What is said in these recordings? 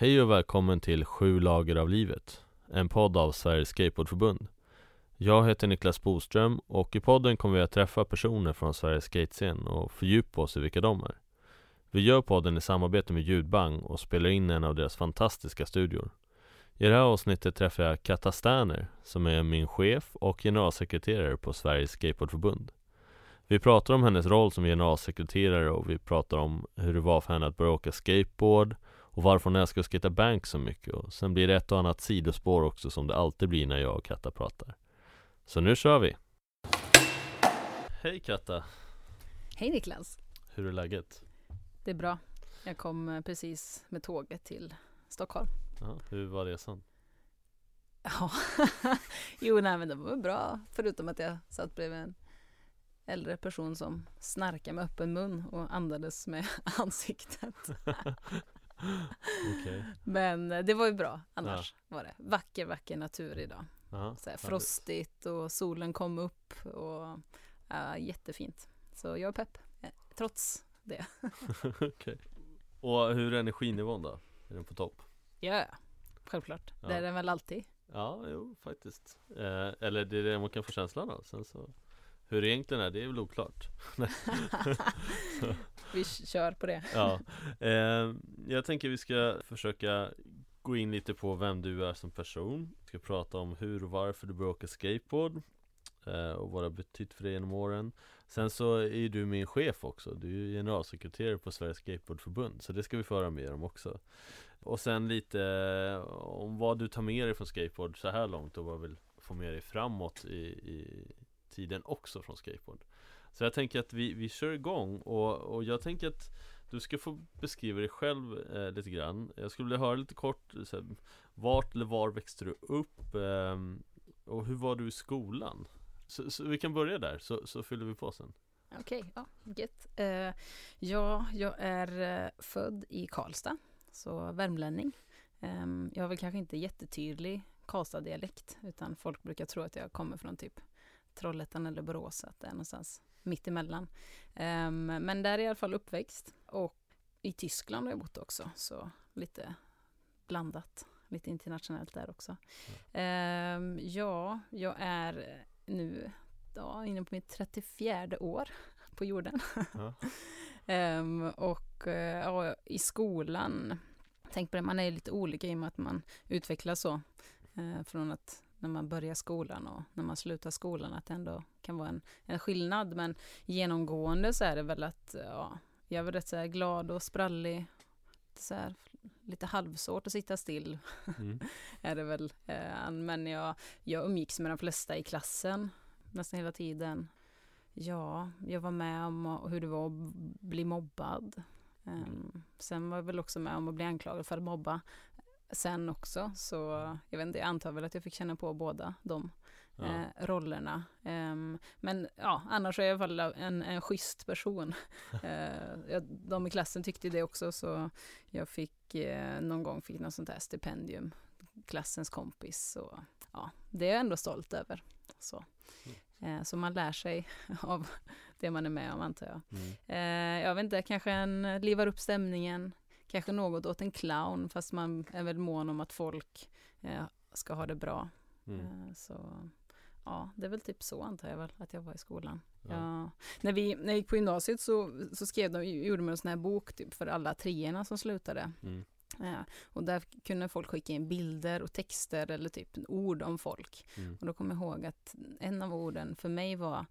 Hej och välkommen till Sju lager av livet En podd av Sveriges Skateboardförbund. Jag heter Niklas Boström och i podden kommer vi att träffa personer från Sveriges skatescen och fördjupa oss i vilka de är. Vi gör podden i samarbete med Ljudbang och spelar in en av deras fantastiska studior. I det här avsnittet träffar jag Katta Sterner som är min chef och generalsekreterare på Sveriges Skateboardförbund. Vi pratar om hennes roll som generalsekreterare och vi pratar om hur det var för henne att börja åka skateboard och varför hon älskar att skata bank så mycket och sen blir det ett och annat sidospår också som det alltid blir när jag och Katta pratar. Så nu kör vi! Hej Katta! Hej Niklas! Hur är läget? Det är bra. Jag kom eh, precis med tåget till Stockholm. Ja, hur var resan? Ja, jo nej men det var bra. Förutom att jag satt bredvid en äldre person som snarkade med öppen mun och andades med ansiktet. okay. Men det var ju bra annars ja. var det. Vacker, vacker natur idag. Aha, så frostigt och solen kom upp och uh, jättefint. Så jag är pepp, eh, trots det. okay. Och hur är energinivån då? Är den på topp? Ja, självklart. Ja. Det är den väl alltid. Ja, jo faktiskt. Eh, eller det är det man kan få känslan av. Sen så hur det egentligen är, det är väl oklart. vi kör på det. ja. Eh, jag tänker vi ska försöka gå in lite på vem du är som person. Vi ska prata om hur och varför du började åka skateboard eh, och vad det har betytt för dig genom åren. Sen så är du min chef också. Du är generalsekreterare på Sveriges Skateboardförbund. Så det ska vi föra mer om också. Och sen lite eh, om vad du tar med dig från skateboard så här långt och vad du vill få med dig framåt i, i tiden också från skateboard så jag tänker att vi, vi kör igång och, och jag tänker att du ska få beskriva dig själv eh, lite grann Jag skulle vilja höra lite kort så här, Vart eller var växte du upp? Eh, och hur var du i skolan? Så, så, vi kan börja där så, så fyller vi på sen Okej, okay, ja, gött. eh, ja, jag är eh, född i Karlstad, så värmlänning. Ehm, jag har väl kanske inte jättetydlig Karlstad-dialekt, utan folk brukar tro att jag kommer från typ Trollhättan eller Borås, att det är någonstans mitt emellan. Um, men där är jag i alla fall uppväxt och i Tyskland har jag bott också, så lite blandat, lite internationellt där också. Mm. Um, ja, jag är nu ja, inne på mitt 34 år på jorden. Mm. um, och uh, ja, i skolan, tänk på det, man är lite olika i och med att man utvecklas så. Uh, från att när man börjar skolan och när man slutar skolan, att det ändå kan vara en, en skillnad. Men genomgående så är det väl att ja, jag väl rätt så här glad och sprallig. Så här, lite halvsvårt att sitta still. Mm. är det väl. Eh, men jag, jag umgicks med de flesta i klassen nästan hela tiden. Ja, jag var med om hur det var att bli mobbad. Um, sen var jag väl också med om att bli anklagad för att mobba sen också. Så jag vet inte, jag antar väl att jag fick känna på båda de ja. eh, rollerna. Um, men ja, annars är jag i alla fall en, en schysst person. eh, de i klassen tyckte det också så jag fick eh, någon gång fick något sånt här stipendium. Klassens kompis. Så ja, det är jag ändå stolt över. Så. Mm. Så man lär sig av det man är med om antar jag. Mm. Eh, jag vet inte, kanske en livar upp stämningen, kanske något åt en clown fast man är väl mån om att folk eh, ska ha det bra. Mm. Eh, så ja, det är väl typ så antar jag väl att jag var i skolan. Ja. Ja. När, vi, när jag gick på gymnasiet så, så skrev de, gjorde man en sån här bok typ för alla treorna som slutade. Mm. Ja, och där kunde folk skicka in bilder och texter eller typ ord om folk. Mm. Och då kommer jag ihåg att en av orden för mig var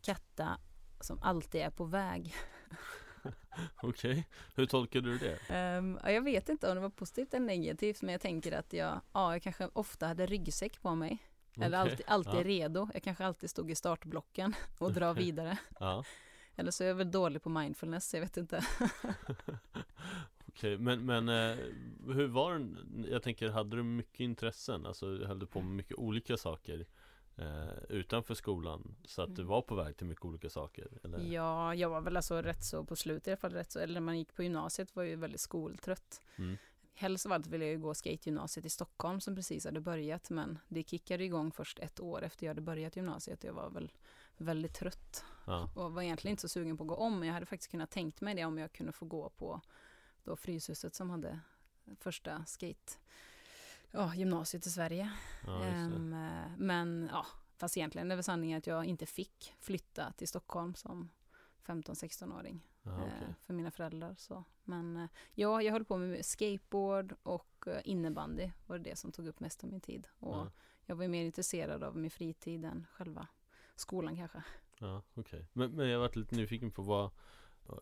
katta som alltid är på väg. Okej, okay. hur tolkar du det? Um, jag vet inte om det var positivt eller negativt, men jag tänker att jag, ja, jag kanske ofta hade ryggsäck på mig. Okay. Eller alltid, alltid ja. redo. Jag kanske alltid stod i startblocken och dra vidare. ja. Eller så är jag väl dålig på mindfulness, jag vet inte. Okej, men, men eh, hur var den? Jag tänker, hade du mycket intressen? Alltså höll du på med mycket olika saker? Eh, utanför skolan så att du mm. var på väg till mycket olika saker? Eller? Ja, jag var väl alltså rätt så på slutet i alla fall, rätt så, eller när man gick på gymnasiet var jag ju väldigt skoltrött. Mm. Helst av allt ville jag ju gå skategymnasiet i Stockholm som precis hade börjat men det kickade igång först ett år efter jag hade börjat gymnasiet. Jag var väl väldigt trött ja. och var egentligen inte så sugen på att gå om men jag hade faktiskt kunnat tänkt mig det om jag kunde få gå på då Fryshuset som hade första skate ja, gymnasiet i Sverige. Ja, eh, men ja, fast egentligen är väl sanningen att jag inte fick flytta till Stockholm som 15-16-åring Ja, okej. eh, för mina föräldrar. Så. Men eh, ja, jag höll på med skateboard och eh, innebandy var det som tog upp mest av min tid. Och Ja. jag var ju mer intresserad av min fritid än själva skolan kanske. Ja, okej. Men, men jag varit lite nyfiken på vad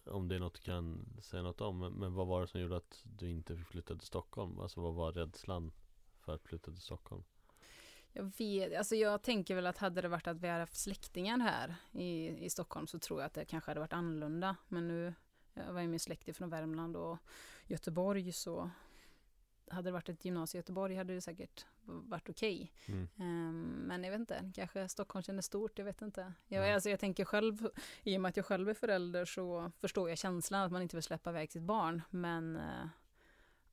Om det är något du kan säga något om men, men vad var det som gjorde att du inte fick flytta till Stockholm? Alltså vad var rädslan för att flytta till Stockholm? Jag vet, alltså jag tänker väl att hade det varit att vi hade haft släktingar här i, i Stockholm så tror jag att det kanske hade varit annorlunda. Men nu, jag var ju min släkt från Värmland och Göteborg så hade det varit ett gymnasium i Göteborg hade det säkert varit okej. Mm. Ehm, men jag vet inte, kanske Stockholm kändes stort, jag vet inte. Jag, Ja. alltså jag tänker själv, i och med att jag själv är förälder så förstår jag känslan att man inte vill släppa iväg sitt barn. Men eh,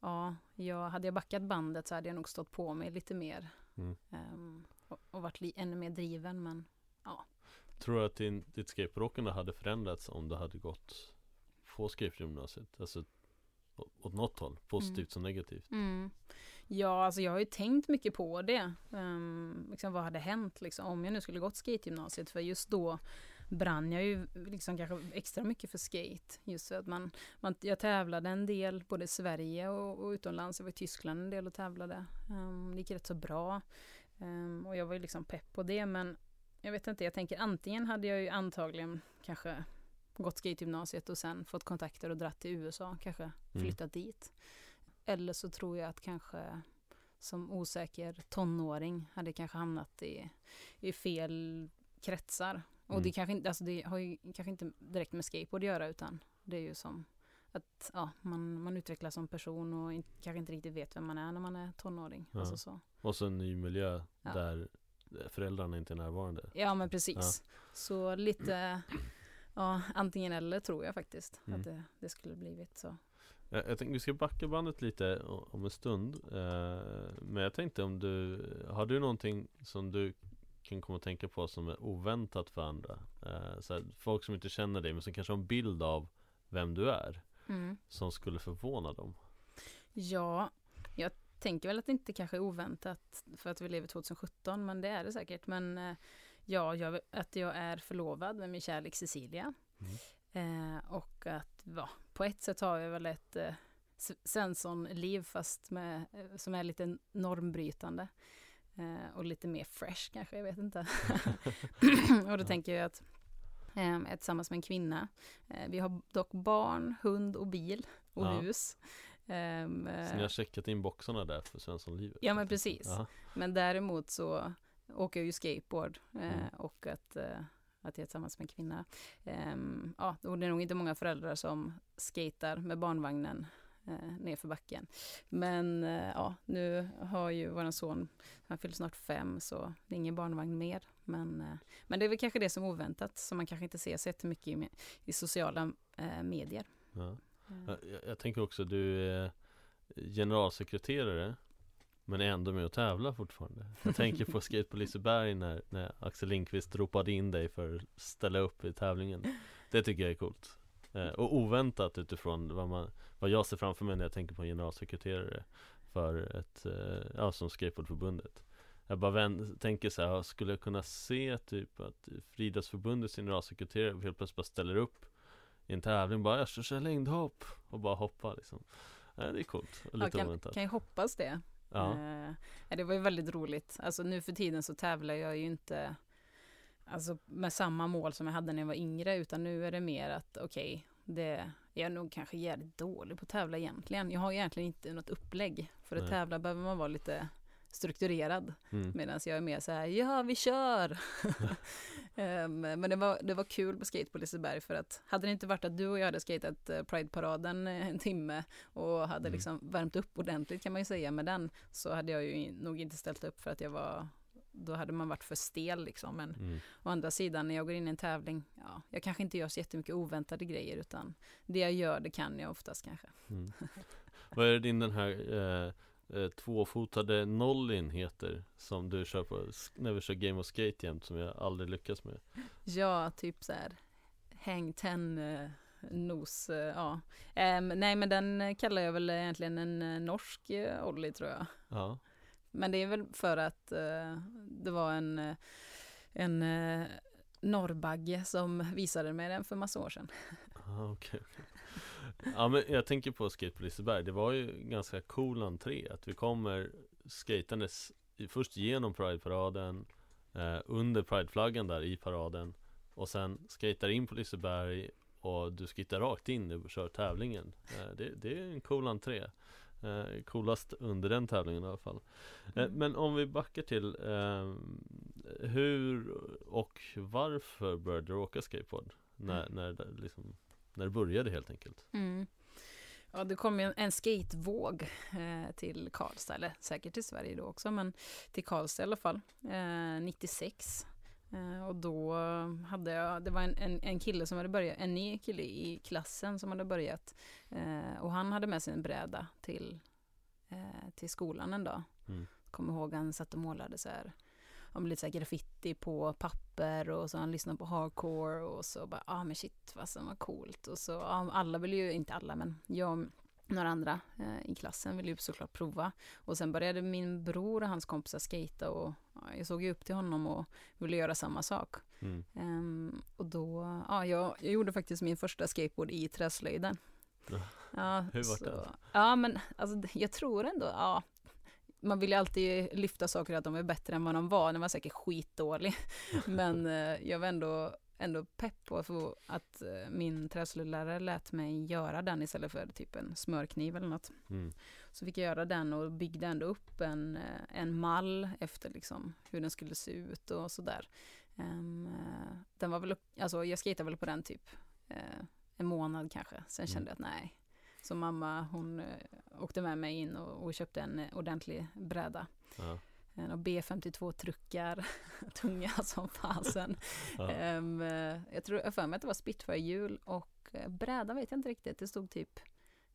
ja, jag, hade jag backat bandet så hade jag nog stått på mig lite mer. Mm. Ehm, och, och varit li, ännu mer driven men Tror du att din, ditt skateboardåkande hade förändrats om du hade gått på skateboardgymnasiet? Alltså åt något håll, positivt Mm. som negativt? Mm. Ja, alltså jag har ju tänkt mycket på det. Um, liksom, vad hade hänt liksom, om jag nu skulle gått skategymnasiet? För just då brann jag ju liksom kanske extra mycket för skate. Just för att man, man, jag tävlade en del både i Sverige och, och utomlands. Jag var i Tyskland en del och tävlade. Um, det gick rätt så bra. Um, och jag var ju liksom pepp på det. Men jag vet inte, jag tänker antingen hade jag ju antagligen kanske gått skategymnasiet och sen fått kontakter och dratt till USA, kanske Mm. flyttat dit. Eller så tror jag att kanske som osäker tonåring hade kanske hamnat i, i fel kretsar. Och Mm. det, kanske inte, alltså det har ju kanske inte direkt med skateboard att göra utan det är ju som att ja, man, man utvecklas som person och in, kanske inte riktigt vet vem man är när man är tonåring. Ja. Alltså så. Och så en ny miljö Ja. där föräldrarna inte är närvarande Ja men precis. Så lite ja, antingen eller tror jag faktiskt Mm. att det, det skulle blivit så. Jag, jag tänkte vi ska backa bandet lite om en stund eh, Men jag tänkte om du Har du någonting som du kan komma att tänka på som är oväntat för andra? Eh, så här, folk som inte känner dig men som kanske har en bild av vem du är Mm. Som skulle förvåna dem Ja, jag tänker väl att det inte kanske är oväntat för att vi lever 2017, men det är det säkert. Men eh, ja, jag, att jag är förlovad med min kärlek Cecilia. Eh, och att ja, på ett sätt har jag väl ett eh, Svensson-liv fast med, eh, som är lite normbrytande. Eh, och lite mer fresh kanske, jag vet inte. och då tänker jag att jag är tillsammans med en kvinna. Eh, vi har dock barn, hund och bil och Ja. hus. Ehm, Så eh, ni har checkat in boxarna där för Svenssonlivet? Ja, men precis. Ja, men däremot så åker jag ju skateboard Mm. och att, att jag är tillsammans med en kvinna. Ehm, ja, och det är nog inte många föräldrar som skatar med barnvagnen eh, nerför backen. Men eh, ja, nu har ju våran son, han fyller snart fem, så det är ingen barnvagn mer. Men, eh, men det är väl kanske det som är oväntat, som man kanske inte ser så jättemycket i, i sociala eh, medier. ja. Eh, Jag, jag- jag tänker också du är generalsekreterare Men är ändå med och tävlar fortfarande Jag tänker på Skate på Liseberg när, när Axel Lindqvist ropade in dig för att ställa upp i tävlingen Det tycker jag är coolt Och oväntat utifrån vad, man, vad jag ser framför mig när jag tänker på en generalsekreterare För ett, eh, ja som Skateboardförbundet Jag bara vänd, tänker så här, skulle jag kunna se typ att Friidrottsförbundets generalsekreterare helt plötsligt bara ställer upp i en tävling bara jag ska köra längdhopp och bara hoppa liksom ja, Det är coolt och Ja, lite kan, oväntat kan ju hoppas det. Ja, Eh, ja, det var ju väldigt roligt. Alltså nu för tiden så tävlar jag ju inte alltså, med samma mål som jag hade när jag var yngre, utan nu är det mer att okej, det jag är nog kanske jävligt dålig på att tävla egentligen. Jag har egentligen inte något upplägg. För att Nej. tävla behöver man vara lite strukturerad. mm. Medan jag är mer så här, ja vi kör! Ehm, men det var, det var kul på skate på Liseberg för att hade det inte varit att du och jag hade skatat eh, Pride-paraden eh, en timme och hade Mm. liksom värmt upp ordentligt kan man ju säga med den så hade jag ju nog inte ställt upp för att jag var då hade man varit för stel liksom. Men Mm. å andra sidan när jag går in i en tävling, ja, jag kanske inte gör så jättemycket oväntade grejer utan det jag gör det kan jag oftast kanske. Mm. Vad är din den här eh, eh, tvåfotade nollin heter Som du kör på när vi kör Game of Skate jämt som jag aldrig lyckas med Ja, typ så här hang ten eh, nos, eh, ja. Ehm, nej men den kallar jag väl egentligen en eh, norsk eh, Olli tror jag. Ja, men det är väl för att eh, det var en, eh, en eh, norrbagge som visade mig den för massa år sedan. ah, okej. Ja men jag tänker på Skate på Liseberg, det var ju ganska cool entré att vi kommer skatandes först genom Prideparaden eh, under Prideflaggan där i paraden och sen skatar in på Liseberg och du skittar rakt in och kör tävlingen. Eh, det, det är en cool entré. Eh, coolast under den tävlingen i alla fall. Eh, Mm. men om vi backar till eh, hur och varför började du åka skateboard? När, Mm. när, det liksom, när det började helt enkelt. Mm. Ja, det kom en, en skatevåg eh, till Karlstad, eller säkert till Sverige då också, men till Karlstad i alla fall, eh, 96. Eh, och då hade jag, det var en, en, en kille som hade börjat, en ny kille i klassen som hade börjat. Eh, och han hade med sig en bräda till, eh, till skolan en dag. Mm. Kommer ihåg han satt och målade så här, men lite så här graffiti på papper och så han lyssnade på hardcore och så bara, ja ah, men shit vad som var coolt och så, ja, alla ville ju, inte alla men jag några andra eh, i klassen ville ju såklart prova och sen började min bror och hans kompisar skata och ja, jag såg ju upp till honom och ville göra samma sak. Mm. Ehm, och då, ja jag, jag gjorde faktiskt min första skateboard i träslöjden. Ja. Hur var det? Ja men alltså jag tror ändå, ja man vill ju alltid lyfta saker att de är bättre än vad de var. Den var säkert skitdålig. Men eh, jag var ändå, ändå pepp på att, eh, min träslöjdlärare lät mig göra den istället för typ en smörkniv eller något. Mm. Så fick jag göra den och byggde ändå upp en, eh, en mall efter liksom hur den skulle se ut och sådär. Ehm, eh, den var väl, alltså jag skejtade väl på den typ en månad kanske. Sen Mm. kände jag att nej. Så mamma hon åkte med mig in och, och köpte en ordentlig bräda. Ja. En av B52 truckar, tunga som fasen. Ja. Ehm, eh, jag tror, jag för mig att det var Spitfire-hjul och eh, bräda vet jag inte riktigt. Det stod typ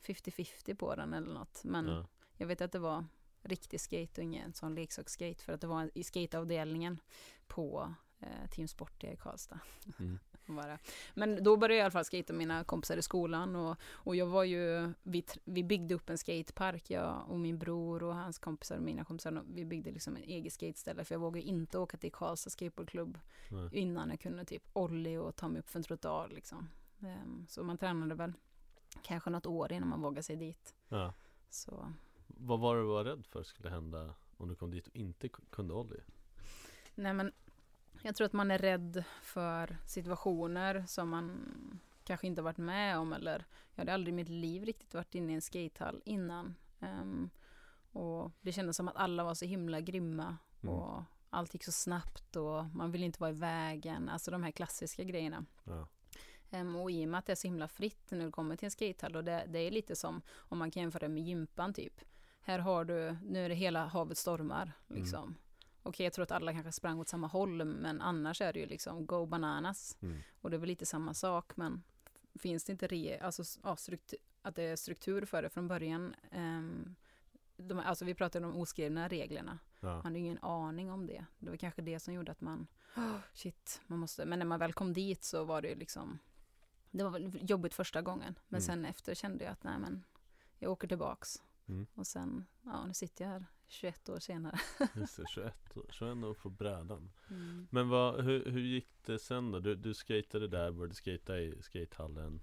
50-50 på den eller något. Men Ja. jag vet att det var riktig skate och ingen sån leksaksskate för att det var i skateavdelningen på eh, Team Sportia i Karlstad. Mm. Bara. Men då började jag i alla fall skata med mina kompisar i skolan och, och jag var ju, vi, vi byggde upp en skatepark, jag och min bror och hans kompisar och mina kompisar, vi byggde liksom en egen skateställe för jag vågade inte åka till Karlstad skateboardklubb Nej. innan jag kunde typ ollie och ta mig upp för en trottoar liksom. Ehm, så man tränade väl kanske något år innan man vågade sig dit. Ja. Så Vad var du var rädd för skulle hända om du kom dit och inte kunde ollie? Nej men jag tror att man är rädd för situationer som man kanske inte varit med om eller jag hade aldrig i mitt liv riktigt varit inne i en skatehall innan. Ehm, och det kändes som att alla var så himla grymma Mm. och allt gick så snabbt och man vill inte vara i vägen, alltså de här klassiska grejerna. Ja. Ehm, och i och med att det är så himla fritt när du kommer till en skatehall och det, det är lite som om man kan jämföra med gympan typ. Här har du, nu är det hela havet stormar liksom. Okej, jag tror att alla kanske sprang åt samma håll, men annars är det ju liksom go bananas. Mm. Och det är väl lite samma sak, men finns det inte re, alltså, ja, struktur, att det är struktur för det från början. ehm, de, alltså vi pratade om oskrivna reglerna. Ja. Man hade ingen aning om det. Det var kanske det som gjorde att man, "Åh, shit, man måste, men när man väl kom dit så var det ju liksom, det var jobbigt första gången, men Mm. sen efter kände jag att nej men, jag åker tillbaks. Mm. Och sen, ja nu sitter jag här 21 år senare. Just det, 21, år- 21 år på brädan. Mm. Men vad, hur, hur gick det sen då? Du, du skatade där, började skata i skatehallen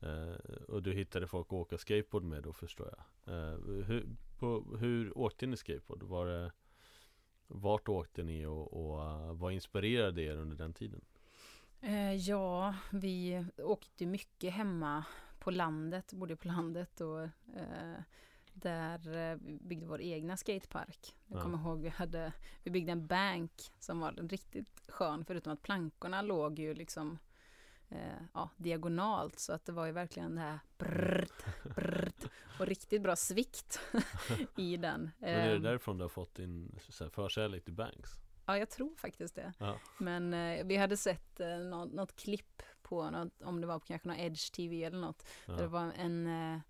eh, Och du hittade folk att åka skateboard med då förstår jag eh, hur, på, hur åkte ni skateboard? Var det, vart åkte ni och, och eh, vad inspirerade er under den tiden? Eh, ja, vi åkte mycket hemma på landet, bodde på landet och eh, där eh, vi byggde vår egna skatepark. Jag Ja. kommer ihåg vi hade, vi byggde en bank som var riktigt skön förutom att plankorna låg ju liksom eh, ja, diagonalt så att det var ju verkligen det här brrrt, brrrt, och riktigt bra svikt i den. Men är det Ehm, därifrån du har fått din förkärlek till banks? Ja, jag tror faktiskt det. Ja, Men eh, vi hade sett eh, något, något klipp på något, om det var på kanske någon Edge TV eller något. Där det ja. var en, eh,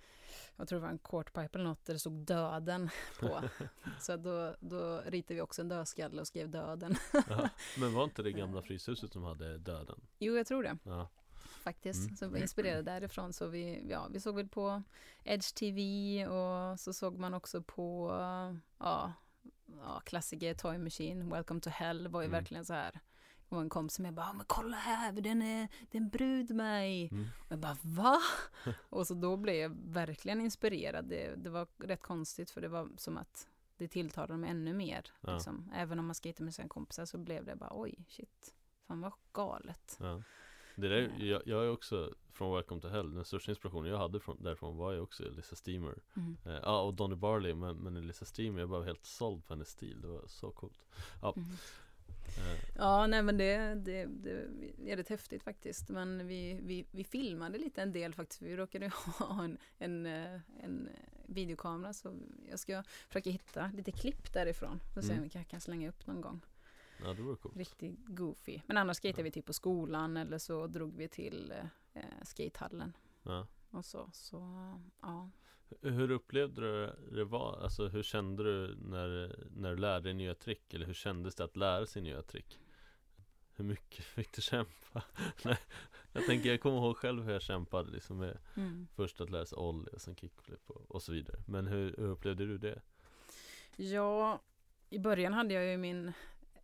jag tror det var en quarterpipe eller något, där det stod döden på. Så då, då ritade vi också en dödskalle och skrev döden. ja. Men var inte det gamla Fryshuset som hade döden? Jo, jag tror det. Ja. faktiskt, Mm. som var inspirerade därifrån. Så vi, ja, vi såg väl på Edge TV och så såg man också på ja, ja, klassiker Toy Machine, Welcome to Hell var ju Mm. verkligen så här. Och en kompis med bara, men kolla här, den är, det är en brud med. Mm. Och jag bara, va? och så då blev jag verkligen inspirerad. Det, det var rätt konstigt för det var som att det tilltalade mig ännu mer. Ja. Liksom. Även om man skejtar med sina kompisar så blev det bara, oj, shit, fan vad galet. Ja. Det där, Ja. jag, jag är också från Welcome to Hell, den största inspirationen jag hade från, därifrån var ju också Elisa Steamer Mm. eh, Ja, och Donny Barley, men, men Elisa Steamer, jag var helt såld på hennes stil, det var så coolt Mm. Ja, nej men det, det, det är rätt häftigt faktiskt. Men vi, vi, vi filmade lite en del faktiskt. Vi råkade ha en, en, eh, en videokamera så jag ska försöka hitta lite klipp därifrån. Får se Mm. om vi kan, kan slänga upp någon gång. Ja, det var coolt Riktigt goofy. Men annars skejtade Ja. vi typ på skolan eller så drog vi till eh, skatehallen ja. och så. Så ja. Hur upplevde du det var? Alltså hur kände du när, när du lärde dig nya trick? Eller hur kändes det att lära sig nya trick? Hur mycket fick du kämpa? Nej, jag tänker, jag kommer ihåg själv hur jag kämpade liksom med Mm. Först att lära sig ollie och sen kickflip och, och så vidare Men hur, hur upplevde du det? Ja, i början hade jag ju min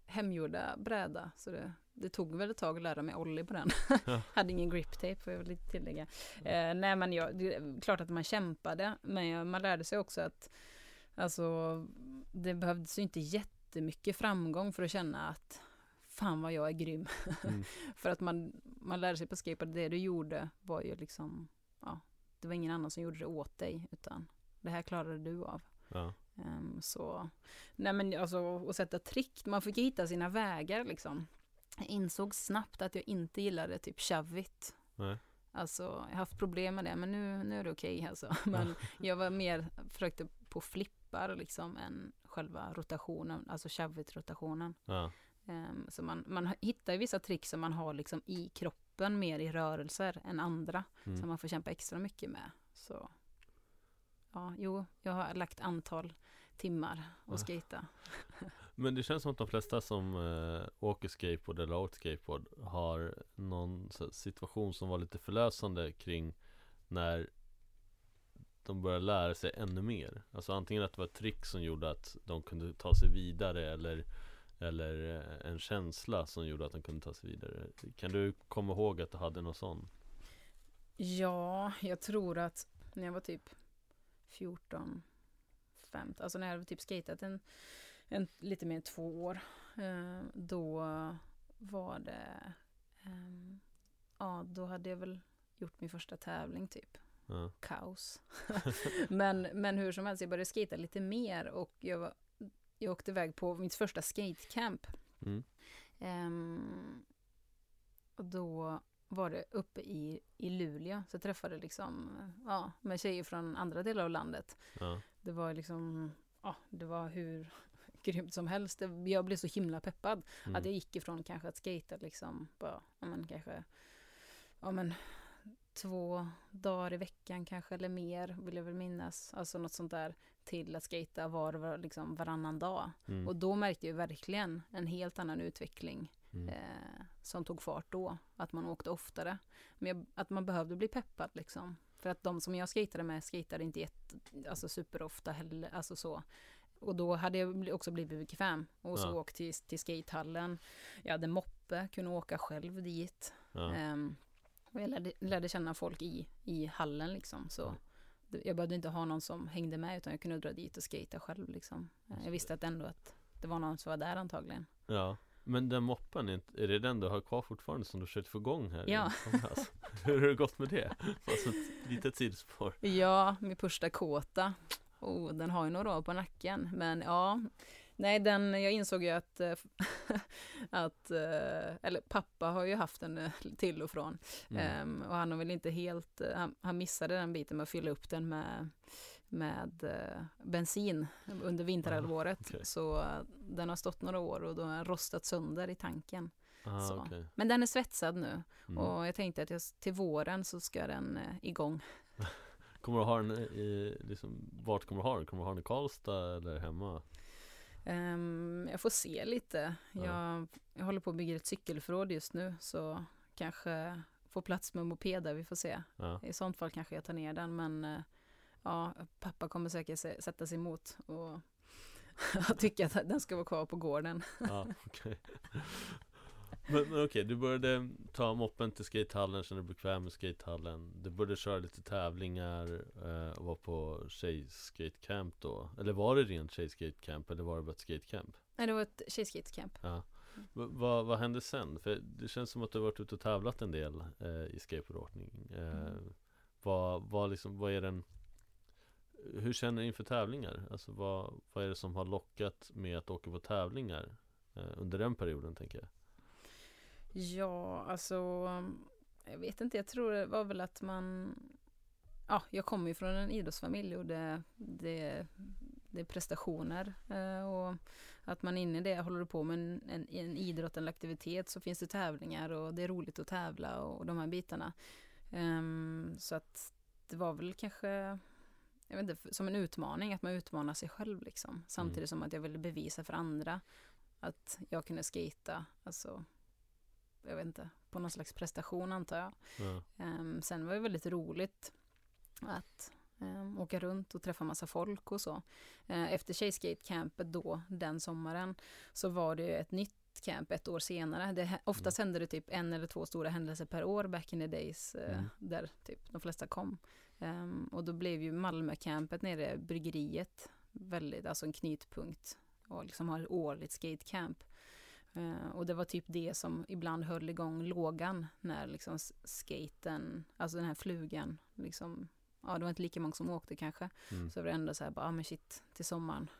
hemgjorda bräda så det, det tog väl ett tag att lära mig ollie på den. Ja. hade ingen grip tape får jag väl tillägga. Eh, nej men jag, det är klart att man kämpade men man lärde sig också att alltså det behövdes ju inte jättemycket framgång för att känna att fan vad jag är grym. Mm. för att man, man lärde sig på skateboard, det du gjorde var ju liksom, ja, det var ingen annan som gjorde det åt dig utan det här klarade du av. Ja, Ehm, så, nej men alltså att sätta trick, man fick hitta sina vägar liksom. Jag insåg snabbt att jag inte gillade typ nej, Alltså jag har haft problem med det men nu, nu är det okej alltså. Men jag var mer, försökte på flippar liksom än själva rotationen, alltså shavit rotationen. ja, Ehm, så man, man hittar vissa trick som man har liksom i kroppen mer i rörelser än andra. mm. Som man får kämpa extra mycket med. Så ja, jo, jag har lagt antal timmar och skejta. Men det känns som att de flesta som eh, åker skateboard eller har åkt skateboard har någon situation som var lite förlösande kring när de började lära sig ännu mer. Alltså antingen att det var ett trick som gjorde att de kunde ta sig vidare eller eller eh, en känsla som gjorde att de kunde ta sig vidare. Kan du komma ihåg att du hade någon sån? Ja, jag tror att när jag var typ 14, 15, alltså när jag hade typ skatat en, en lite mer än två år, eh, då var det, ehm, ja då hade jag väl gjort min första tävling typ. Ja, kaos. men, men hur som helst, jag började skata lite mer och jag, var, jag åkte iväg på mitt första skatecamp. mm. Ehm, och då var det uppe i, i Luleå, så jag träffade liksom, ja, med tjejer från andra delar av landet. ja, Det var liksom, ja, det var hur grymt som helst. Jag blev så himla peppad. mm. Att jag gick ifrån kanske att skata liksom, bara, ja men kanske, ja men två dagar i veckan kanske eller mer vill jag väl minnas. Alltså något sånt där till att skata var, var liksom varannan dag. mm. Och då märkte jag verkligen en helt annan utveckling mm. eh, som tog fart då. Att man åkte oftare. Men jag, att man behövde bli peppad liksom. För att de som jag skejtade med skejtade inte jätte, alltså superofta heller, alltså så. Och då hade jag också blivit bekväm och så Ja. åkt till, till skatehallen. Jag hade moppe, kunde åka själv dit. ja. Ehm, och jag lärde, lärde känna folk i, i hallen liksom. Så Ja. det- jag behövde inte ha någon som hängde med utan jag kunde dra dit och skata själv liksom. Eh, Jag visste att ändå att det var någon som var där antagligen. Ja, men den moppen, är det den du har kvar fortfarande som du försökt få igång här? Ja. Hur har det gått med det? Alltså ett litet sidospår Ja, min första kåta. Oh, den har ju några år på nacken. Men ja, nej den, jag insåg ju att, eh, att eh, eller pappa har ju haft den eh, till och från. mm. Ehm, och han har väl inte helt, han, han missade den biten med att fylla upp den med, med bensin under vinterhalvåret. okej. Så eh, den har stått några år och då har den rostat sönder i tanken. ah, så. okej. Men den är svetsad nu mm. och jag tänkte att jag, till våren så ska den igång. Kommer du ha den i, liksom, vart kommer du ha den? Kommer du ha den i Karlstad eller hemma? Ehm, jag får se lite. Ja. Jag, jag håller på att bygga ett cykelförråd just nu så kanske få plats med mopeder, vi får se. Ja. I sånt fall kanske jag tar ner den men eh, ja, pappa kommer säkert sätta sig emot och, tycka att den ska vara kvar på gården. Ja, okej. Men, men okej, du började ta moppen till skatehallen, kände dig bekväm med skatehallen Du började köra lite tävlingar eh, och var på tjejskatecamp då Eller var det rent tjejskatecamp eller var det bara ett skatecamp? Nej, det var ett tjejskatecamp. Ja. Vad- vad hände sen? För det känns som att du har varit ute och tävlat en del eh, i skateboardåkning eh, Mm. vad, vad, liksom, vad är den Hur känner du inför tävlingar? Alltså vad, vad är det som har lockat med att åka på tävlingar eh, under den perioden tänker jag? Ja, alltså jag vet inte, jag tror det var väl att man Ja, jag kommer ju från en idrottsfamilj och det, det, det är prestationer eh, och att man inne i det håller på med en, en, en idrott eller aktivitet så finns det tävlingar och det är roligt att tävla och, de här bitarna. Ehm, så att det var väl kanske jag vet inte, som en utmaning, att man utmanar sig själv liksom. Samtidigt som att jag ville bevisa för andra att jag kunde skata, alltså jag vet inte, på någon slags prestation antar jag. Ja, Ehm, sen var det väldigt roligt att ehm, åka runt och träffa massa folk och så. Eh, efter Tjejskate-campet då, den sommaren, så var det ett nytt camp ett år senare. Det, oftast hände det typ en eller två stora händelser per år back in the days, eh, Mm. där typ de flesta kom. Ehm, och då blev ju Malmö-campet nere, bryggeriet, väldigt, alltså en knytpunkt och liksom har ett årligt skatecamp. Eh, och det var typ det som ibland höll igång lågan när liksom skaten, alltså den här flugan, liksom, ja det var inte lika många som åkte kanske. mm. Så var det ändå så här, bara, ah, men shit, till sommaren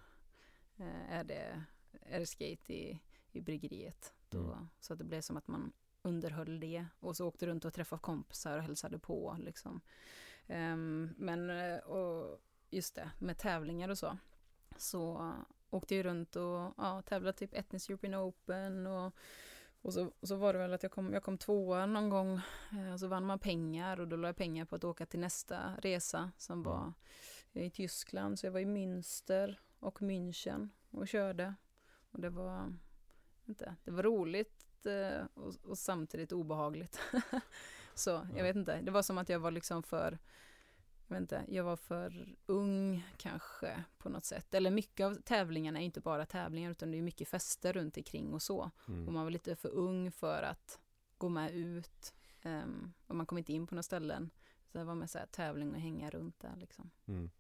eh, är, det, är det skate i, i bryggeriet. Då, Mm. Så att det blev som att man underhöll det och så åkte runt och träffade kompisar och hälsade på liksom. Ehm, men, eh, och just det, med tävlingar och så, så åkte jag runt och ja, tävlade typ Etnisk European Open och och så, och så var det väl att jag kom, jag kom tvåa någon gång eh, och så vann man pengar och då la jag pengar på att åka till nästa resa som Mm. var i Tyskland. Så jag var i Münster och München och körde. Och det var, inte, det var roligt eh, och, och samtidigt obehagligt. så jag Ja. vet inte, det var som att jag var liksom för jag vet inte, jag var för ung kanske på något sätt. Eller mycket av tävlingarna är inte bara tävlingar utan det är mycket fester runt omkring och så. Och Mm. man var lite för ung för att gå med ut. ehm, och man kom inte in på några ställen. Så det var med så här tävling och hänga runt där liksom. Mm.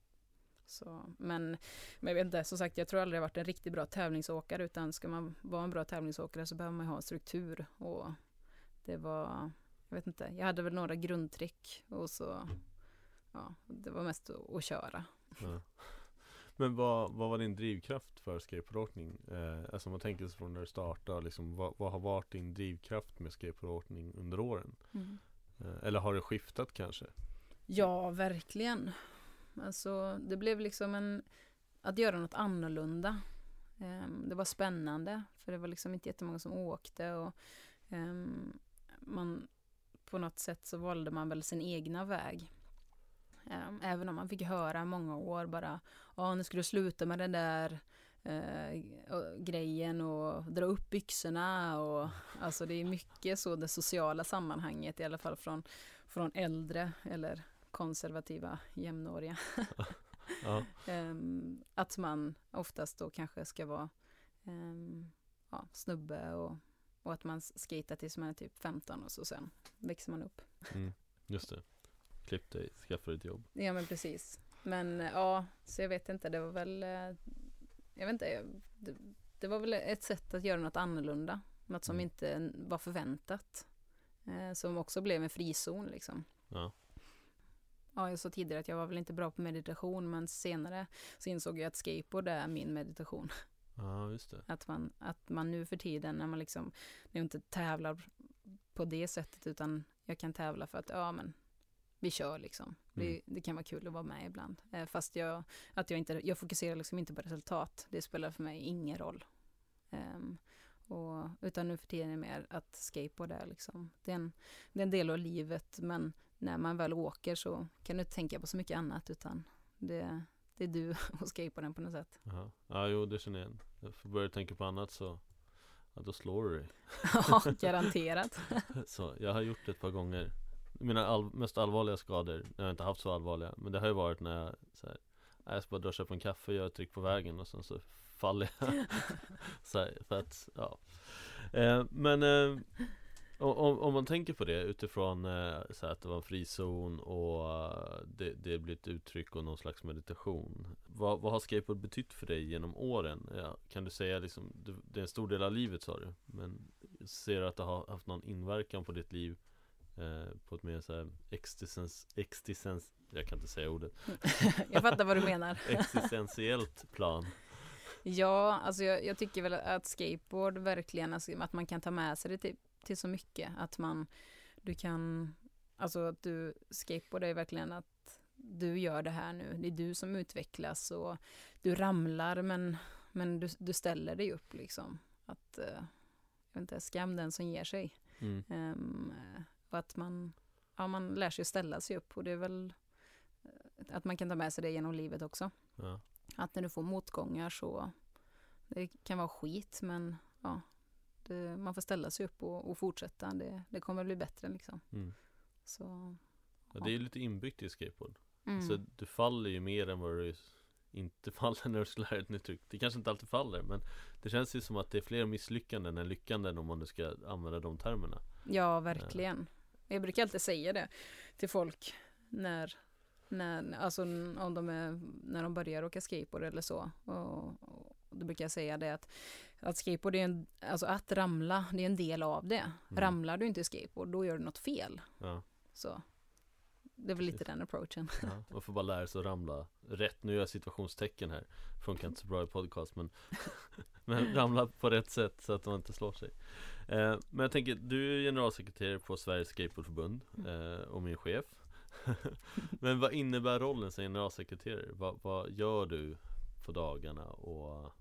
Så, men, men jag vet inte, som sagt jag tror aldrig jag varit en riktigt bra tävlingsåkare utan ska man vara en bra tävlingsåkare så behöver man ha struktur och det var, jag vet inte, jag hade väl några grundtrick och så, ja, det var mest att, köra. Ja. Men vad, vad var din drivkraft för skateboardåkning? Eh, alltså man tänker sig från när du startade, liksom, vad, vad har varit din drivkraft med skateboardåkning under åren? Eh, eller har det skiftat kanske? Ja, verkligen. Alltså, det blev liksom en, att göra något annorlunda. Ehm, det var spännande, för det var liksom inte jättemånga som åkte och ehm, man, på något sätt så valde man väl sin egna väg. Ehm, även om man fick höra många år bara, ja nu ska du sluta med den där eh, grejen och dra upp byxorna och alltså det är mycket så det sociala sammanhanget i alla fall från, från äldre eller konservativa jämnåriga. Ja, Ehm, att man oftast då kanske ska vara ehm, ja, snubbe och, och att man skater tills man är typ 15 och så sen växer man upp. mm, just det. Klipp dig, skaffa dig ett jobb. Ja men precis. Men eh, ja, så jag vet inte, det var väl, eh, jag vet inte, det, det var väl ett sätt att göra något annorlunda. Något som Mm. inte var förväntat. Eh, som också blev en frizon liksom. Ja, Ja, jag sa tidigare att jag var väl inte bra på meditation men senare så insåg jag att skateboard är min meditation. ja just det. Att man, att man nu för tiden när man liksom, när jag inte tävlar på det sättet utan jag kan tävla för att, ja men vi kör liksom. Det, Mm. det kan vara kul att vara med ibland. Eh, fast jag, att jag inte, jag fokuserar liksom inte på resultat. Det spelar för mig ingen roll. Ehm, och, utan nu för tiden är det mer att skateboard är liksom, det är, en, det är en del av livet men när man väl åker så kan du inte tänka på så mycket annat utan det, det är du och skateboarden på något sätt. Jaha. Ja, jo det känner jag igen. Jag får börja tänka på annat så Ja, då slår du dig. Ja, garanterat. Så jag har gjort det ett par gånger Mina all, mest allvarliga skador, jag har inte haft så allvarliga Men det har ju varit när jag så här, Jag ska bara dra och köpa en kaffe och göra ett tryck på vägen och sen så faller jag. Så här, för att, ja. Eh, Men eh, om, om man tänker på det utifrån eh, så att det var en frizon och uh, det, det blir ett uttryck och någon slags meditation. Vad, vad har skateboard betytt för dig genom åren? Ja, kan du säga liksom, det, det är en stor del av livet sa du Men ser du att det har haft någon inverkan på ditt liv eh, På ett mer såhär existens, existens Jag kan inte säga ordet Jag fattar vad du menar Existentiellt plan Ja, alltså jag, jag, tycker väl att skateboard verkligen, alltså, att man kan ta med sig det till till så mycket. Att man, du kan, alltså att du, skateboard är verkligen att du gör det här nu. Det är du som utvecklas och du ramlar men, men du, du ställer dig upp liksom. Att, uh, jag vet inte, skam den som ger sig. Mm. Um, och att man, ja man lär sig ställa sig upp och det är väl eh, att man kan ta med sig det genom livet också. Ja. Att när du får motgångar så, det kan vara skit men ja, det, man får ställa sig upp och, och fortsätta. Det, det, kommer bli bättre liksom. Mm. Så, ja. det är lite inbyggt i skateboard. Mm. Så du faller ju mer än vad du inte faller när du ska lära dig ett nytt tryck. Det kanske inte alltid faller men det känns ju som att det är fler misslyckanden än lyckanden om man nu ska använda de termerna. Ja, verkligen. Jag brukar alltid säga det till folk när när, alltså om de är, när de börjar åka skateboard eller så. Och, och då brukar jag säga det att att skateboard är en, alltså att ramla, det är en del av det. Mm. Ramlar du inte i skateboard, då gör du något fel. Ja. Så. Det är väl lite den approachen. Ja, man får bara lära sig att ramla rätt. Nu gör jag situationstecken här. Funkar inte så bra i podcast men Men ramla på rätt sätt så att man inte slår sig. Eh, men jag tänker, du är generalsekreterare på Sveriges Skateboardförbund eh, och min chef. men vad innebär rollen som generalsekreterare? Vad, vad gör du på dagarna och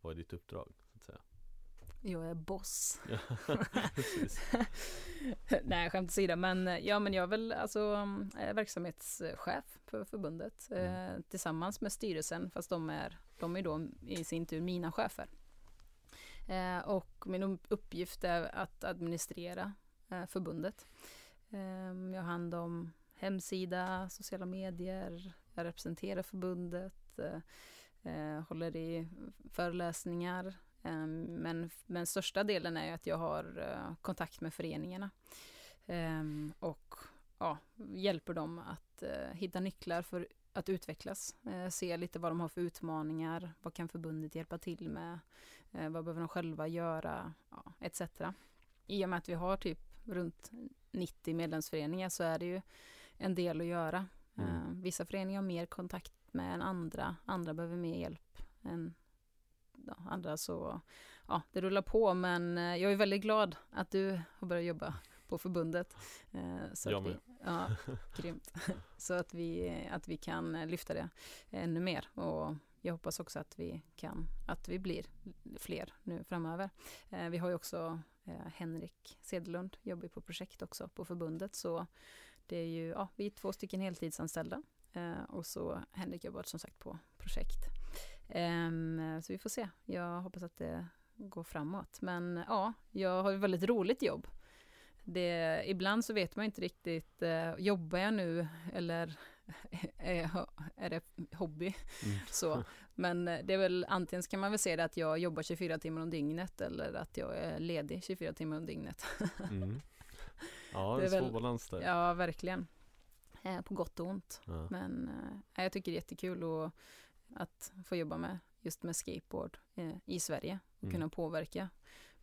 vad är ditt uppdrag? jag är boss. Nej, skämt åsido, men ja, men jag är väl alltså verksamhetschef för förbundet mm. eh, tillsammans med styrelsen, fast de är, de är då i sin tur mina chefer. Eh, och min uppgift är att administrera eh, förbundet. Eh, jag har hand om hemsida, sociala medier, jag representerar förbundet, eh, eh håller i föreläsningar, ehm, men, men största delen är att jag har eh, kontakt med föreningarna ehm, och ja, hjälper dem att eh, hitta nycklar för att utvecklas. Eh, se lite vad de har för utmaningar, vad kan förbundet hjälpa till med, vad behöver de själva göra, ja, etc. I och med att vi har typ runt 90 medlemsföreningar så är det ju en del att göra. Mm. Vissa föreningar har mer kontakt med än andra, andra behöver mer hjälp än ja, andra så, ja, det rullar på. Men eh, jag är väldigt glad att du har börjat jobba på förbundet. Eh, så jag med. Vi, ja, grymt. Så att vi, att vi kan lyfta det ännu mer. Och jag hoppas också att vi kan, att vi blir fler nu framöver. Eh, vi har ju också eh, Henrik Sedelund, jobbar på projekt också på förbundet. Så det är ju, ja, vi är två stycken heltidsanställda. Eh, och så Henrik jobbar som sagt på projekt. Ehm, så vi får se. Jag hoppas att det går framåt. Men ja, jag har ett väldigt roligt jobb. Det, ibland så vet man inte riktigt, eh, jobbar jag nu eller är, är det hobby? Mm. Så. Men eh, det är väl antingen kan man väl se det att jag jobbar 24 timmar om dygnet eller att jag är ledig 24 timmar om dygnet. mm. Ja, det är en svår balans där. Ja, verkligen. Eh, på gott och ont. Ja. Men eh, jag tycker det är jättekul och att få jobba med just med skateboard i Sverige och mm. kunna påverka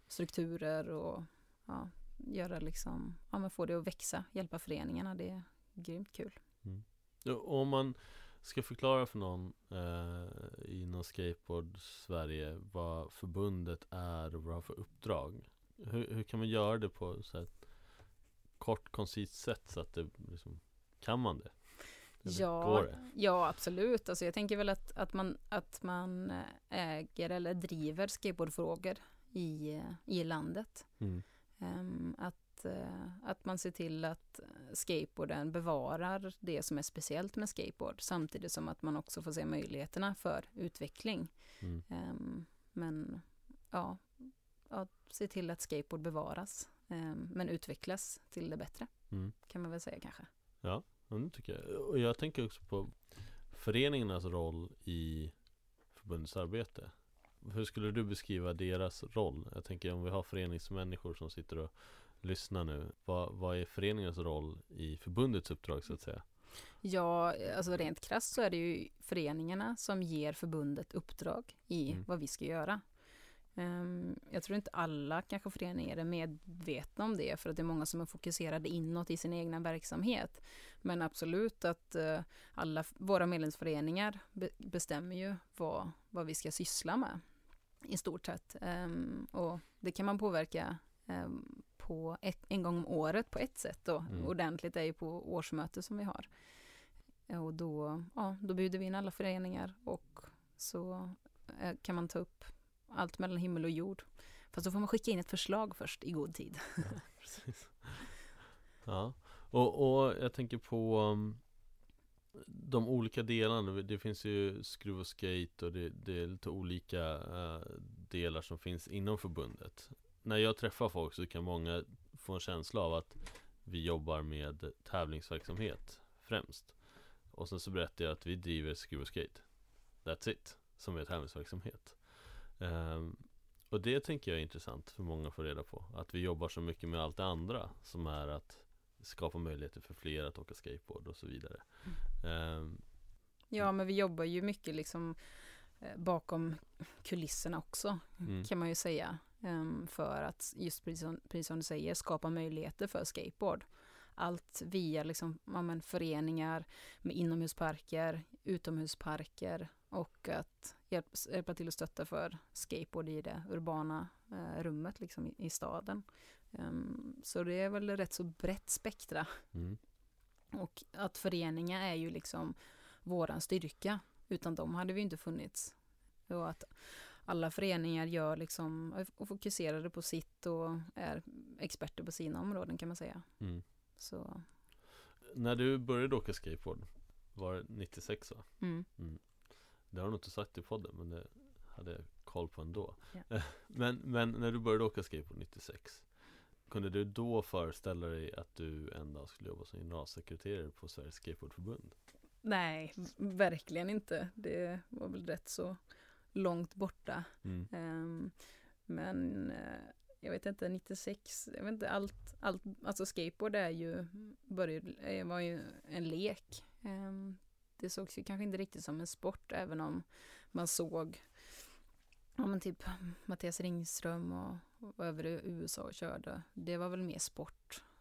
strukturer och ja, göra liksom, ja men få det att växa, hjälpa föreningarna, det är grymt kul. Mm. Om man ska förklara för någon eh, inom skateboard Sverige vad förbundet är och vad det har för uppdrag. Hur, hur kan man göra det på så ett kort, koncist sätt så att det liksom, kan man det? Ja, ja, absolut. Alltså jag tänker väl att, att, man, att man äger eller driver skateboardfrågor i, i landet. Mm. Um, att, uh, att man ser till att skateboarden bevarar det som är speciellt med skateboard samtidigt som att man också får se möjligheterna för utveckling. Mm. Um, men ja, att se till att skateboard bevaras Ehm, men utvecklas till det bättre, Mm. kan man väl säga kanske. Ja, det tycker jag. Och jag tänker också på föreningarnas roll i förbundets arbete. Hur skulle du beskriva deras roll? Jag tänker om vi har föreningsmänniskor som sitter och lyssnar nu. Vad, vad är föreningens roll i förbundets uppdrag så att säga? Ja, alltså rent krasst så är det ju föreningarna som ger förbundet uppdrag i Mm. vad vi ska göra. Ehm, jag tror inte alla kanske föreningar är medvetna om det för att det är många som är fokuserade inåt i sin egna verksamhet. Men absolut att eh, alla våra medlemsföreningar be- bestämmer ju vad, vad vi ska syssla med i stort sett. Ehm, och det kan man påverka på ett, en gång om året på ett sätt då. Mm. Ordentligt är ju på årsmöte som vi har. Och då, ja, då bjuder vi in alla föreningar och så eh, kan man ta upp allt mellan himmel och jord. Fast då får man skicka in ett förslag först i god tid. Precis. Ja, och, och jag tänker på um, de olika delarna. Det finns ju skruv och skate och det, det är lite olika eh, delar som finns inom förbundet. När jag träffar folk så kan många få en känsla av att vi jobbar med tävlingsverksamhet främst. Och sen så berättar jag att vi driver och skate. That's it, som är tävlingsverksamhet. Ehm, och det tänker jag är intressant för många att få reda på. Att vi jobbar så mycket med allt det andra som är att skapa möjligheter för fler att åka skateboard och så vidare. Ehm, Ja, men vi jobbar ju mycket liksom eh, bakom kulisserna också, Mm. kan man ju säga. Ehm, För att just precis som, precis som du säger, skapa möjligheter för skateboard. Allt via liksom, ja, men föreningar med inomhusparker, utomhusparker och att hjälpa, hjälpa till att stötta för skateboard i det urbana eh, rummet liksom, i, i staden. Ehm, så det är väl rätt så brett spektra. mm, Och att föreningar är ju liksom våran styrka. Utan dem hade vi inte funnits. Och att alla föreningar gör liksom, och fokuserade på sitt och är experter på sina områden kan man säga. mm. Så, När du började åka skateboard var det 96 va? mm. Det har du nog inte sagt i podden men det hade jag koll på ändå. Ja. men, men när du började åka skateboard 96 Kunde du då föreställa dig att du en dag skulle jobba som generalsekreterare på Sveriges Skateboardförbund? Nej, verkligen inte. Det var väl rätt så långt borta. Mm. Ehm, men eh, jag vet inte, 96, jag vet inte, allt, allt alltså skateboard är ju, började, eh, var ju en lek. Ehm, det sågs ju kanske inte riktigt som en sport, även om man såg, ja men typ Mattias Ringström och, och över i USA och körde. Det var väl mer sport